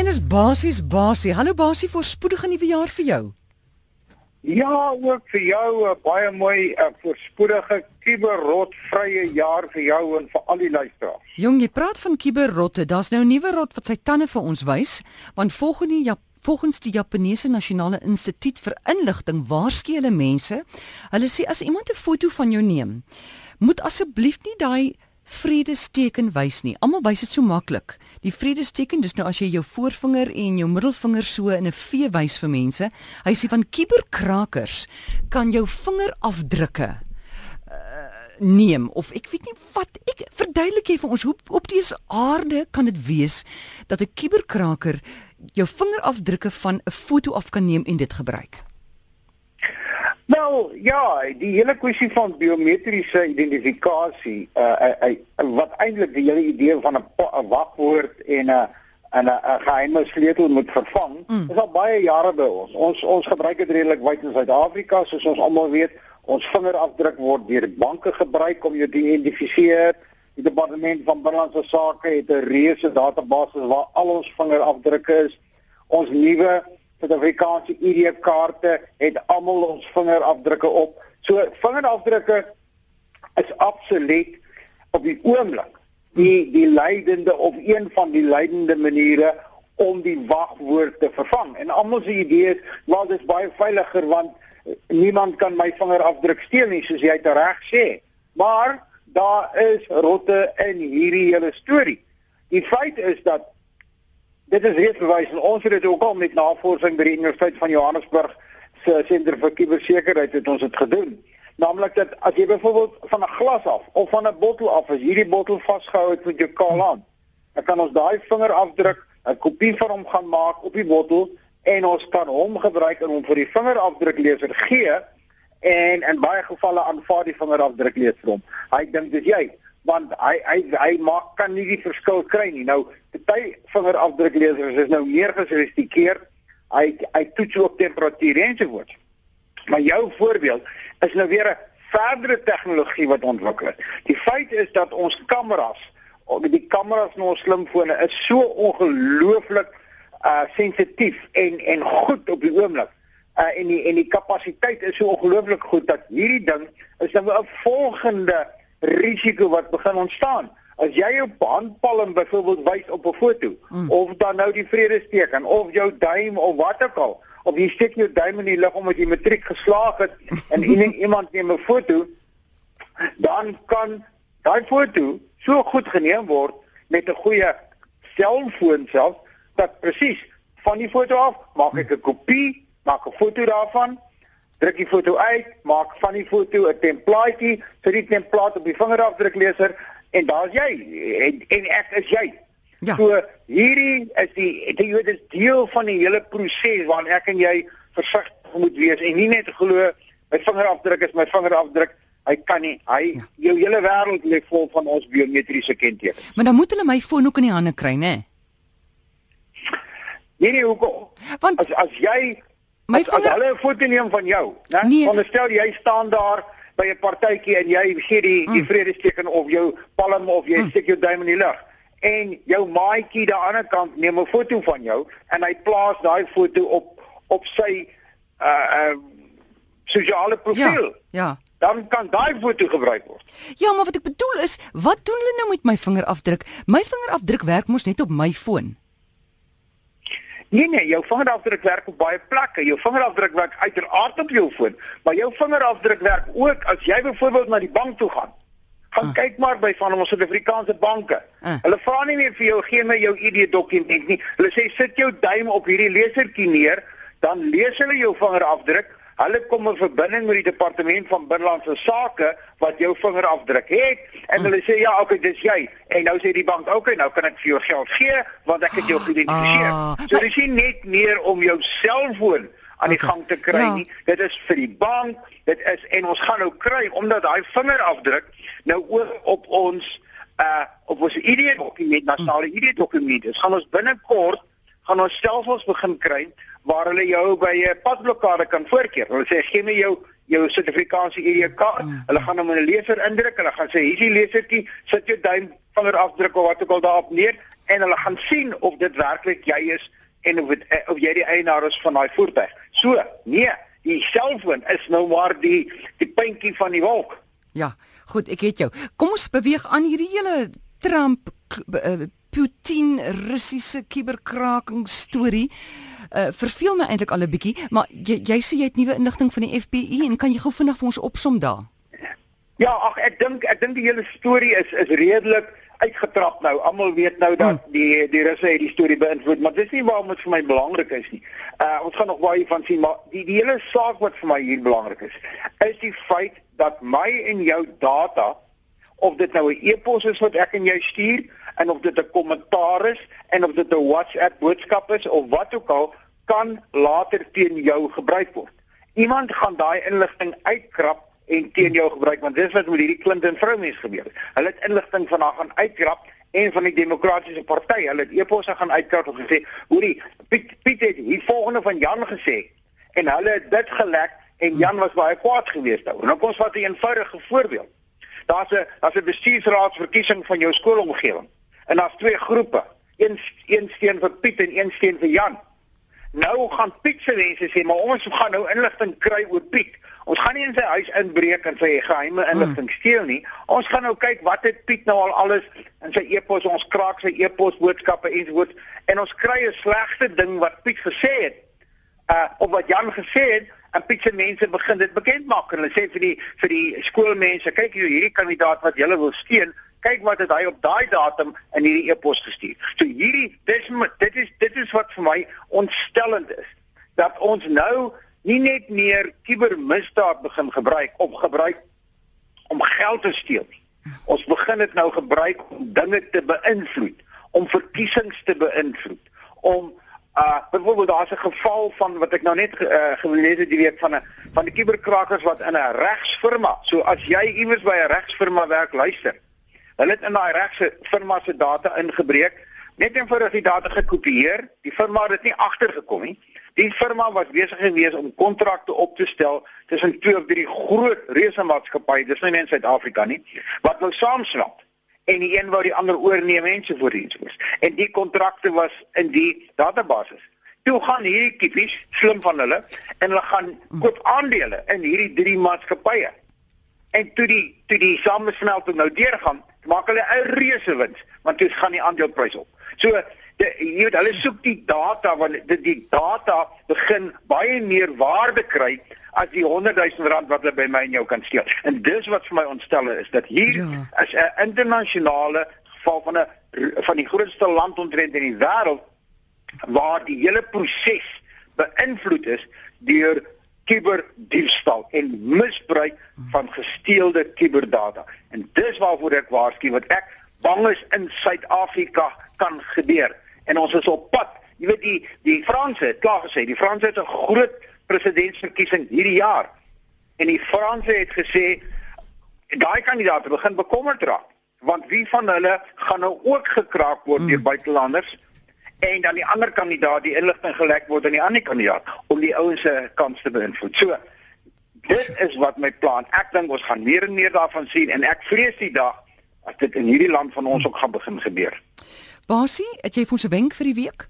En is basies basie. Hallo basie, voorspoedige nuwe jaar vir jou. Ja, ook vir jou 'n baie mooi uh, voorspoedige kuberrotvrye jaar vir jou en vir al die luisteraars. Jong, jy praat van kuberrotte. Daar's nou 'n nuwe rot wat sy tande vir ons wys, want volgens die volgens die Japaneese Nasionale Instituut vir Inligting waarsku hulle mense, hulle sê as iemand 'n foto van jou neem, moet asseblief nie daai vredesteken wys nie. Almal wys dit so maklik. Die vredesteken, dis nou as jy jou voorvinger en jou middelvinger so in 'n V wys vir mense. Hy sê van kiberkrakers kan jou vingerafdrukke uh, neem of ek weet nie wat ek verduidelik jy vir ons hoe op dese aarde kan dit wees dat 'n kiberkraker jou vingerafdrukke van 'n foto af kan neem en dit gebruik. Nou ja, die hele kwessie van biometriese identifikasie, uh, uh, uh wat eintlik die hele idee van 'n wagwoord en 'n en 'n geheime sleutel moet vervang, mm. is al baie jare by ons. Ons ons gebruik dit redelik wyd in Suid-Afrika, soos ons almal weet. Ons vingerafdruk word deur banke gebruik om jou te identifiseer. Die departement van binnelandse sake het 'n reuse database waar al ons vingerafdrukke is. Ons nuwe Suid-Afrikaanse ID-kaarte het almal ons vingerafdrukke op. So vingerafdrukke is absoluut op die oomblik die die leidende of een van die leidende maniere om die wagwoord te vervang. En almal se idee is, "Wel, dit is baie veiliger want niemand kan my vingerafdruk steel nie," soos jy dit reg sê. Maar daar is rotte in hierdie hele storie. Die feit is dat dit is reeds bewys en ons het dit ook al met navorsing by die Universiteit van Johannesburg se sentrum vir kubersekerheid het ons dit gedoen. Naamlik dat as jy byvoorbeeld van 'n glas af of van 'n bottel af as hierdie bottel vasgehou het met jou kaal aan, dan kan ons daai vingerafdruk 'n kopie van hom gaan maak op die bottel en ons kan hom gebruik en hom vir die vingerafdrukleser gee en in baie gevalle aanvaar die vingerafdrukleser hom. Hy dink dis jy want hy hy hy maak kan nie die verskil kry nie. Nou party vingerafdruklesers is nou meer gesofistikeerd. Hy hy toets ook temperatuur ensovoorts. Maar jou voorbeeld is nou weer 'n verdere tegnologie wat ontwikkel is. Die feit is dat ons kameras, die kameras in ons slimfone is so ongelooflik uh sensitief en en goed op die oomblik. Uh en die en die kapasiteit is so ongelooflik goed dat hierdie ding is nou 'n volgende risiko wat begin ontstaan. As jy jou handpalm byvoorbeeld wys op 'n foto mm. of dan nou die vredesteken of jou duim of wat ook al of jy steek jou duim in die lug omdat jy matriek geslaag het en iemand neem 'n foto dan kan daai foto so goed geneem word met 'n goeie selfoon self dat presies van die foto af maak ek 'n kopie maak 'n foto daarvan druk die foto uit, maak van die foto 'n templaatjie, sit die template op die vingerafdrukleser en daar's jy en, en ek is jy. Ja. So hierdie is die dit is deel van die hele proses waarin ek en jy versigtig moet wees en nie net glo my vingerafdruk is my vingerafdruk. Hy kan nie. Hy ja. jou hele wêreld lê vol van ons biometriese kentekens. Maar dan moet hulle my foon ook in die hande kry, né? Nee nee, hoekom? Want as as jy My as, as hulle 'n foto neem van jou, né? Nee. Onderstel jy staan daar by 'n partytjie en jy gee die mm. die vredesteken of jou palm of jy mm. steek jou duim in die lug en jou maatjie aan die ander kant neem 'n foto van jou en hy plaas daai foto op op sy uh uh sosiale profiel. Ja. ja. Dan kan daai foto gebruik word. Ja, maar wat ek bedoel is, wat doen hulle nou met my vingerafdruk? My vingerafdruk werk mos net op my foon. Nee nee, jou vingerafdruk werk op baie plekke. Jou vingerafdruk werk uiteraard op jou foon, maar jou vingerafdruk werk ook as jy byvoorbeeld na die bank toe gaan. Gaan ah. kyk maar by van ons Suid-Afrikaanse banke. Ah. Hulle vra nie meer vir jou gee my jou ID-dokument nie. Hulle sê sit jou duim op hierdie lesertjie neer, dan lees hulle jou vingerafdruk Hulle kom in verbinding met die departement van binnelandse sake wat jou vingerafdruk het en hulle sê ja, okay, dis jy. En nou sê die bank, okay, nou kan ek vir jou geld gee want ek het jou geïdentifiseer. Ah, so dis nie net meer om jou selfoon aan die okay. gang te kry ja. nie. Dit is vir die bank, dit is en ons gaan nou kry omdat daai vingerafdruk nou ook op ons uh op ons ID-dokument, nasionale hm. ID-dokument is. Gaan ons binnekort gaan ons stelsels begin kry waar hulle jou by 'n padblokkade kan voorkeer. Hulle sê gee my jou jou Suid-Afrikaanse ID-kaart. Mm. Hulle gaan hom in 'n leser indruk. Hulle gaan sê hierdie lesertjie sit jou duim vinger afdruk of wat ook al daarop neer en hulle gaan sien of dit werklik jy is en of dit of jy die eienaar is van daai voertuig. So, nee, die selfoon is nou maar die die puntjie van die wolk. Ja, goed, ek het jou. Kom ons beweeg aan hierdie hele Trump uh, Putin Russiese kuberkraking storie. Uh verveel my eintlik al 'n bietjie, maar jy jy sê jy het nuwe inligting van die FBI en kan jy gou vinnig vir ons opsom daar? Ja, ag ek dink ek dink die hele storie is is redelik uitgetrap nou. Almal weet nou dat hmm. die die Russe het die storie beïnvloed, maar dis nie waarom dit vir my belangrik is nie. Uh ons gaan nog baie van sien, maar die die hele saak wat vir my hier belangrik is, is die feit dat my en jou data of dit nou 'n e-pos is wat ek en jy stuur en of dit 'n kommentaar is en of dit 'n WhatsApp boodskap is of wat ook al kan later teen jou gebruik word. Iemand gaan daai inligting uitkrap en teen jou gebruik want dis wat met hierdie Clinton vroumens gebeur het. Hulle het inligting van haar gaan uitkrap en van die demokratiese party, hulle het e-posse gaan uitkrap en gesê, "Hoorie, Piet Piet het hier volgende van Jan gesê." En hulle het dit gelek en Jan was baie kwaad geweest daaroor. Nou kom ons vat 'n eenvoudige voorbeeld daar's 'n daar's 'n bestuursraadsverkiesing van jou skoolomgewing. En daar's twee groepe. Een een steen vir Piet en een steen vir Jan. Nou gaan Piet se mense sê, maar ons gaan nou inligting kry oor Piet. Ons gaan nie in sy huis inbreek en sy geheime inligting hmm. steel nie. Ons gaan nou kyk wat het Piet nou al alles in sy e-pos, ons kraak sy e-pos boodskappe ensovoorts en ons kry 'n slegte ding wat Piet gesê het. Uh of wat Jan gesê het en Pietse mense begin dit bekend maak. En hulle sê vir die vir die skoolmense kyk hier hierdie kandidaat wat julle wil steun kyk wat het hy op daai datum in hierdie e-pos gestuur. So hierdie dis dit is dit is wat vir my ontstellend is dat ons nou nie net meer kubermisdaad begin gebruik om gebruik om geld te steel nie. Ons begin dit nou gebruik om dinge te beïnvloed om verkiesings te beïnvloed om Uh byvoorbeeld daar's 'n geval van wat ek nou net uh, gelees het die week van 'n van die kuberkrakers wat in 'n regsfirma. So as jy iewers by 'n regsfirma werk, luister. Hulle het in daai regsfirma se data ingebreek, net eenvoudig die data gekopieer. Die firma het dit nie agtergekom nie. Die firma was besig gewees om kontrakte op te stel tussen twee of drie groot reuse maatskappye, dis nie net in Suid-Afrika nie, wat nou saamswat en die een wou die ander oorneem en so voort en so voort. En die kontrakte was in die database. Toe gaan hierdie kippies slim van hulle en hulle gaan koop aandele in hierdie drie maatskappye. En toe die toe die samesmelting nou deurgaan, maak hulle 'n reuse wins, want dit gaan die aandeleprys op. So jy weet hulle soek die data want die, die data begin baie meer waarde kry as die 100 000 rand wat hulle by my en jou kan steel. En dis wat vir my ontstel is dat hier ja. is 'n internasionale geval van 'n van die grootste land ontrent in die wêreld waar die hele proses beïnvloed is deur kuberdiefstal en misbruik van gesteelde kuberdata. En dis waarvoor ek waarsku wat ek bang is in Suid-Afrika kan gebeur. En ons is op pad. Jy weet die die Franse het klaar gesê, die Franse het 'n groot presidentsverkiesing hierdie jaar. En die Franse het gesê daai kandidaate begin bekommerd raak want wie van hulle gaan nou ook gekraak word deur mm. buitelanders en dan die ander kandidaat die inligting gelek word aan die ander kandidaat om die ouens se kans te beïnvloed. So dit is wat my plan. Ek dink ons gaan meer en meer daarvan sien en ek vrees die dag as dit in hierdie land van ons ook gaan begin gebeur. Basie, het jy vir ons 'n wenk vir die week?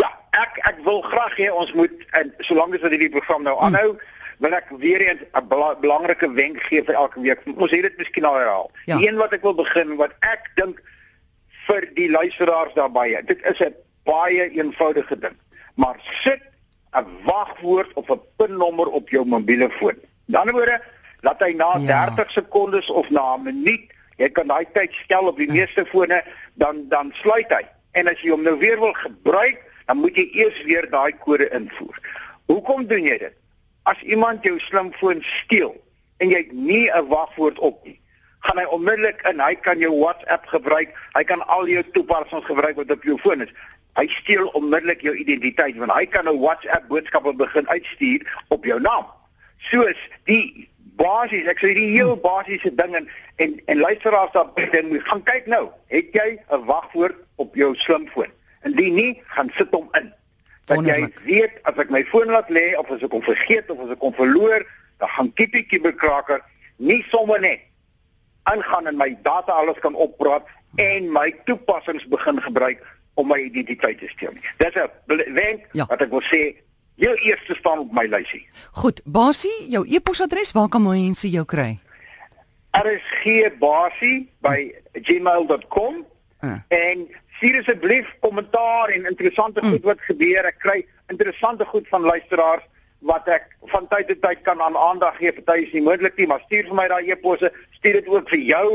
Ja, ek ek wil graag hê ons moet en solank as wat hierdie program nou aanhou, wil ek weer eens 'n bela belangrike wenk gee vir elke week. Ons het dit miskien al herhaal. Ja. Die een wat ek wil begin wat ek dink vir die luisteraars daarbye. Dit is 'n baie eenvoudige ding. Maar sit 'n wagwoord of 'n pinnommer op jou mobiele foon. In ander woorde, laat hy na ja. 30 sekondes of na 'n minuut, jy kan daai tyd stel op die ja. meeste fone, dan dan sluit hy. En as jy hom nou weer wil gebruik, dan moet jy eers weer daai kode invoer. Hoekom doen jy dit? As iemand jou slimfoon steel en jy het nie 'n wagwoord op nie, gaan hy onmiddellik in, hy kan jou WhatsApp gebruik, hy kan al jou toepassings gebruik wat op jou foon is. Hy steel onmiddellik jou identiteit want hy kan 'n WhatsApp boodskappe begin uitstuur op jou naam. Soos die basies, ek sê die heel basiese ding en en, en luisteraars daar binne, gaan kyk nou, het jy 'n wagwoord op jou slimfoon? Indien nie, gaan sit hom in. Dat jy weet as ek my foon laat lê of as ek hom vergeet of as ek hom verloor, dan gaan kiepie kiberkraker nie sommer net aangaan en my data alles kan oppraat en my toepassings begin gebruik om my identiteit te steel. Dis 'n wenk Ja. wat ek wil sê, heel eerste staan op my lysie. Goed, Basie, jou e-posadres, waar kan mense jou kry? rsgbasie@gmail.com Uh. en stuur asseblief kommentaar en interessante goed wat gebeur. Ek kry interessante goed van luisteraars wat ek van tyd tot tyd kan aan aandag gee. Party is nie moontlik nie, maar stuur vir my daai e-posse. Stuur dit ook vir jou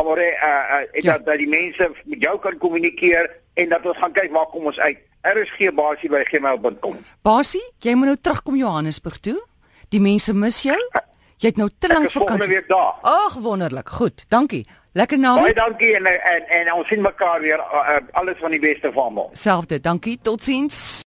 amore uh, uh, Ja. dat dat die mense met jou kan kommunikeer en dat ons gaan kyk waar kom ons uit. rsgbasie@gmail.com. Basie, jy moet nou terugkom Johannesburg toe. Die mense mis jou. Jy het nou te lank is volgende vakansie. week daar. Ag, wonderlik. Goed, dankie. Lekker Baie naweek. dankie en en en ons sien mekaar weer uh, uh, alles van die beste vir almal. Selfde. Dankie. Totsiens.